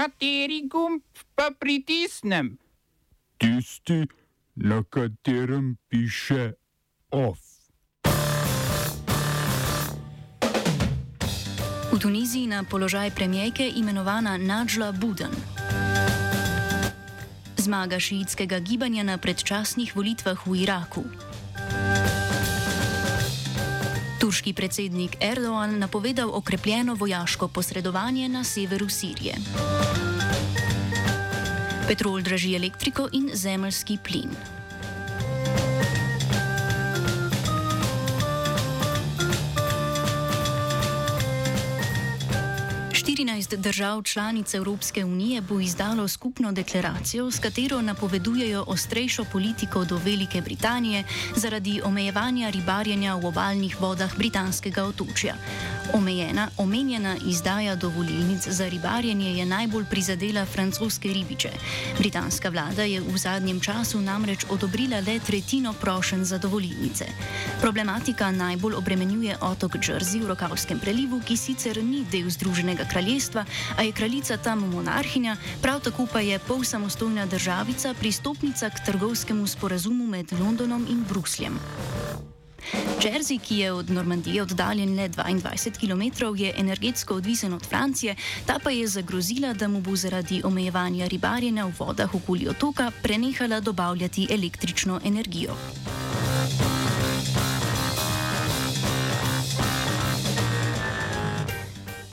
Kateri gumb pa pritisnem? Tisti, na katerem piše OF. V Tuniziji na položaj premijejke imenovana Nadžla Buden. Zmaga šiitskega gibanja na predčasnih volitvah v Iraku. Turški predsednik Erdogan napovedal okrepljeno vojaško posredovanje na severu Sirije. Petrol draži elektriko in zemljski plin. 14 držav članic Evropske unije bo izdalo skupno deklaracijo, s katero napovedujejo ostrejšo politiko do Velike Britanije zaradi omejevanja ribarjenja v obaljnih vodah britanskega otočja. Omejena, omenjena izdaja dovolilnic za ribarjenje je najbolj prizadela francoske ribiče. Britanska vlada je v zadnjem času namreč odobrila le tretjino prošen za dovolilnice. Problematika najbolj obremenjuje otok Jersey v Rokavskem prelivu, ki sicer ni del Združenega kraljestva, a je kraljica tam monarhinja, prav tako pa je pol samostojna državica pristopnica k trgovskemu sporazumu med Londonom in Brusljem. Jersey, ki je od Normandije oddaljen le 22 km, je energetsko odvisen od Francije, ta pa je zagrozila, da mu bo zaradi omejevanja ribarjenja v vodah okoli otoka prenehala dobavljati električno energijo.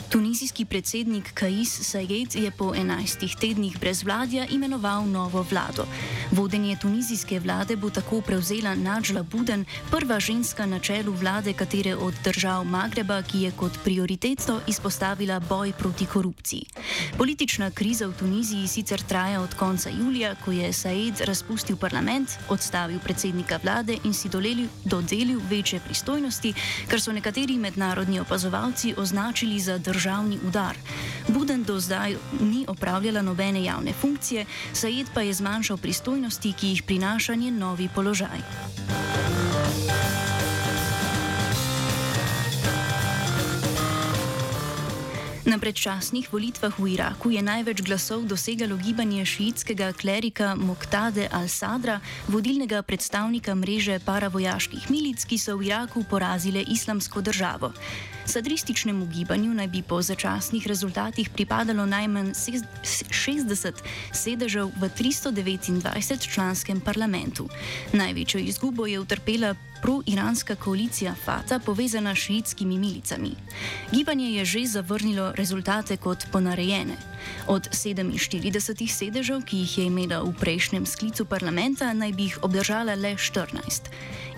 Tunizijski predsednik Kais Sayed je po 11 tednih brezvladja imenoval novo vlado. Vodenje tunizijske vlade bo tako prevzela Nadžla Buden, prva ženska na čelu vlade katere od držav Magreba, ki je kot prioriteto izpostavila boj proti korupciji. Politična kriza v Tuniziji sicer traja od konca julija, ko je Sayed razpustil parlament, odstavil predsednika vlade in si dolelil, dodelil večje pristojnosti, kar so nekateri mednarodni opazovalci označili za državni udar. Buden do zdaj ni opravljala nobene javne funkcije, Sajed pa je zmanjšal pristojnosti, ki jih prinaša njen novi položaj. Na predčasnih volitvah v Iraku je največ glasov dosegalo gibanje šiitskega klerika Moktade al-Sadra, vodilnega predstavnika mreže paravojaških milic, ki so v Iraku porazile islamsko državo. Sadrističnemu gibanju naj bi po začasnih rezultatih pripadalo najmanj 60 sedežev v 329 članskem parlamentu. Največjo izgubo je utrpela pro-iranska koalicija Fata, povezana s šiitskimi milicami. Gibanje je že zavrnilo rezultate kot ponarejene. Od 47 sedežev, ki jih je imela v prejšnjem sklicu parlamenta, naj bi jih obdržala le 14.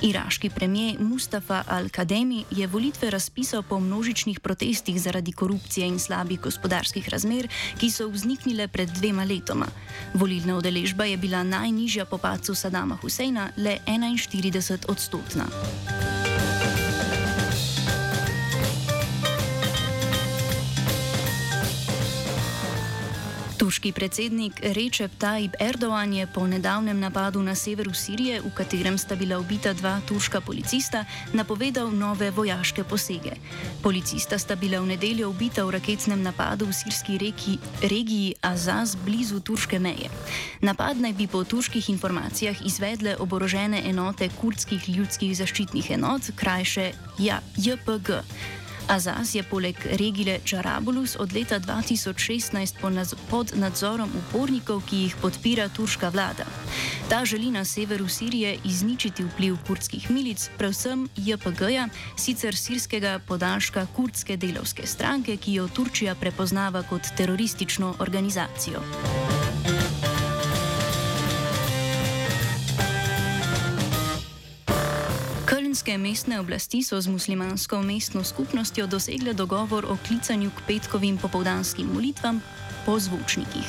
Iraški premijer Mustafa al-Kademi je volitve razpisal po množičnih protestih zaradi korupcije in slabih gospodarskih razmer, ki so vzniknile pred dvema letoma. Volilna udeležba je bila najnižja po pacu Sadama Huseina, le 41 odstotna. Turški predsednik Recep Tayyip Erdoğan je po nedavnem napadu na severu Sirije, v katerem sta bila ubita dva turška policista, napovedal nove vojaške posege. Policista sta bila v nedeljo ubita v raketnem napadu v sirski reki, regiji Azaz blizu turške meje. Napad naj bi po turških informacijah izvedle oborožene enote kurdskih ljudskih zaščitnih enot, krajše JPG. Azaz je poleg regije Čarabulus od leta 2016 pod nadzorom upornikov, ki jih podpira turška vlada. Ta želi na severu Sirije izničiti vpliv kurdskih milic, predvsem JPG-ja, sicer sirskega podaljška kurdske delovske stranke, ki jo Turčija prepoznava kot teroristično organizacijo. Kölnske mestne oblasti so z muslimansko mestno skupnostjo dosegle dogovor o klicanju k petkovim popoldanskim molitvam po zvočnikih.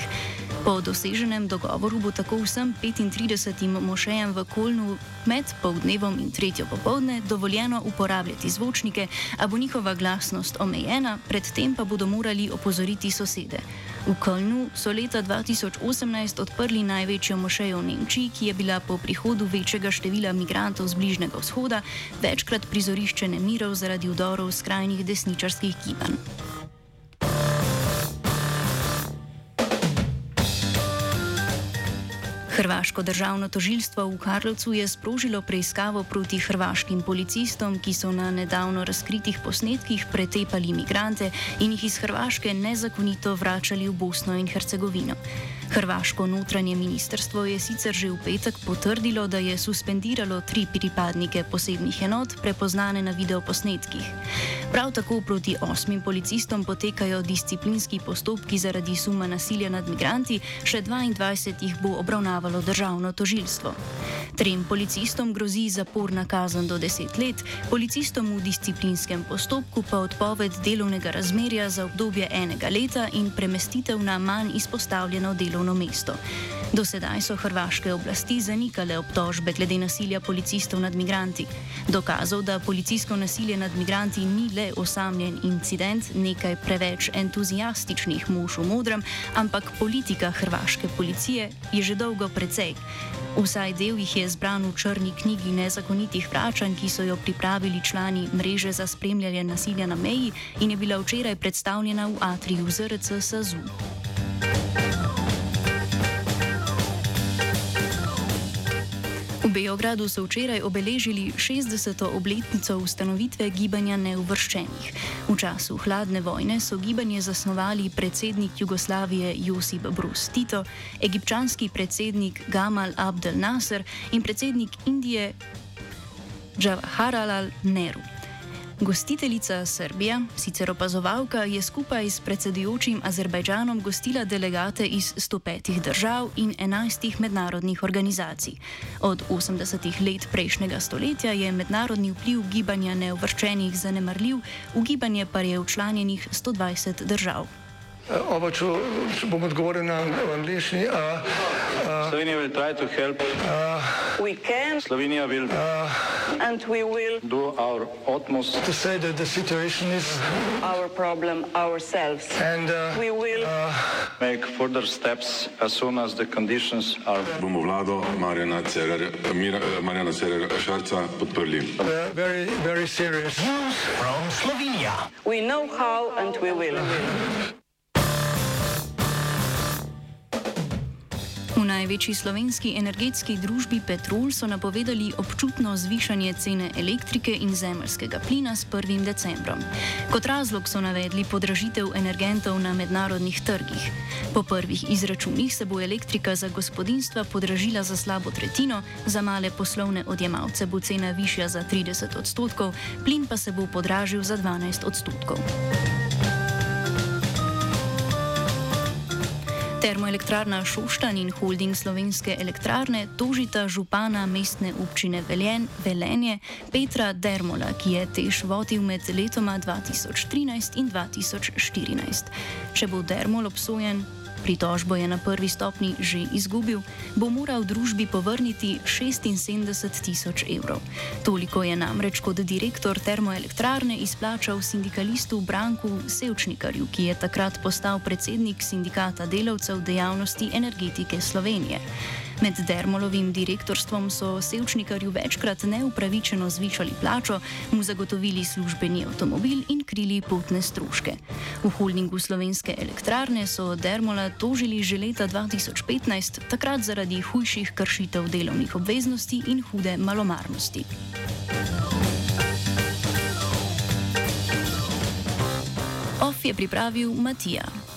Po doseženem dogovoru bo tako vsem 35 mošejem v Kolnu med povdnevom in tretjo popovdne dovoljeno uporabljati zvočnike, a bo njihova glasnost omejena, predtem pa bodo morali opozoriti sosede. V Kölnu so leta 2018 odprli največjo mošejo v Nemčiji, ki je bila po prihodu večjega števila migrantov z Bližnjega vzhoda večkrat prizorišče nemirov zaradi vdorov skrajnih desničarskih gibanj. Hrvaško državno tožilstvo v Karlovcu je sprožilo preiskavo proti hrvaškim policistom, ki so na nedavno razkritih posnetkih pretepali imigrante in jih iz Hrvaške nezakonito vračali v Bosno in Hercegovino. Hrvaško notranje ministrstvo je sicer že v petek potrdilo, da je suspendiralo tri pripadnike posebnih enot, prepoznane na videoposnetkih. Prav tako proti osmim policistom potekajo disciplinski postopki zaradi suma nasilja nad migranti, še 22 jih bo obravnavalo državno tožilstvo. Trem policistom grozi zaporna kazen do 10 let, policistom v disciplinskem postopku pa odpoved delovnega razmerja za obdobje enega leta in premestitev na manj izpostavljeno delovno mesto. Do sedaj so hrvaške oblasti zanikale obtožbe glede nasilja policistov nad migranti. Dokazov, da policijsko nasilje nad migranti ni le osamljen incident nekaj preveč entuzijastičnih mož v modrem, ampak politika hrvaške policije je že dolgo precej. Vsaj del jih je zbran v črni knjigi nezakonitih vračanj, ki so jo pripravili člani mreže za spremljanje nasilja na meji in je bila včeraj predstavljena v atriju ZRC SAZU. Beogradu so včeraj obeležili 60. obletnico ustanovitve gibanja neuvrščenih. V času hladne vojne so gibanje zasnovali predsednik Jugoslavije Josip Brus Tito, egipčanski predsednik Gamal Abdel Nasser in predsednik Indije Jawaharlal Nehru. Gostiteljica Srbija, sicer opazovalka, je skupaj s predsedujočim Azerbajdžanom gostila delegate iz 105 držav in 11 mednarodnih organizacij. Od 80 let prejšnjega stoletja je mednarodni vpliv gibanja neuvrščenih zanemarljiv, v gibanje pa je včlanjenih 120 držav. Oba, če, če bom odgovoril na angliški. Slovenija bo poskušala pomagati. Slovenija bo naredila svoj utmost, da bo rekla, da je situacija naš problem, sami. In bomo naredili nadaljnje korake, as soon as the conditions are. Bomo vlado Marjana Cererera Šarca podprli. Very, very serious. News from Slovenija. We know how and we will. Največji slovenski energetski družbi Petrol so napovedali občutno zvišanje cene elektrike in zemljskega plina s 1. decembrom. Kot razlog so navedli podražitev energentov na mednarodnih trgih. Po prvih izračunih se bo elektrika za gospodinstva podražila za slabo tretjino, za male poslovne odjemalce bo cena višja za 30 odstotkov, plin pa se bo podražil za 12 odstotkov. Termoelektrarna Šoštan in holding slovenske elektrarne tožita župana mestne občine Veljen, Velenje Petra Dermola, ki je tež vodil med letoma 2013 in 2014. Če bo Dermol obsojen, Pritožbo je na prvi stopni že izgubil, bo moral družbi povrniti 76 tisoč evrov. Toliko je namreč kot direktor termoelektrarne izplačal sindikalistu Branku Sevčnikarju, ki je takrat postal predsednik sindikata delavcev dejavnosti energetike Slovenije. Med Dermolovim direktorstvom so Sevčnikarju večkrat neupravičeno zvišali plačo, mu zagotovili službeni avtomobil in krili potne stroške. V holdingu slovenske elektrarne so Dermola tožili že leta 2015, takrat zaradi hujših kršitev delovnih obveznosti in hude malomarnosti. OF je pripravil Matija.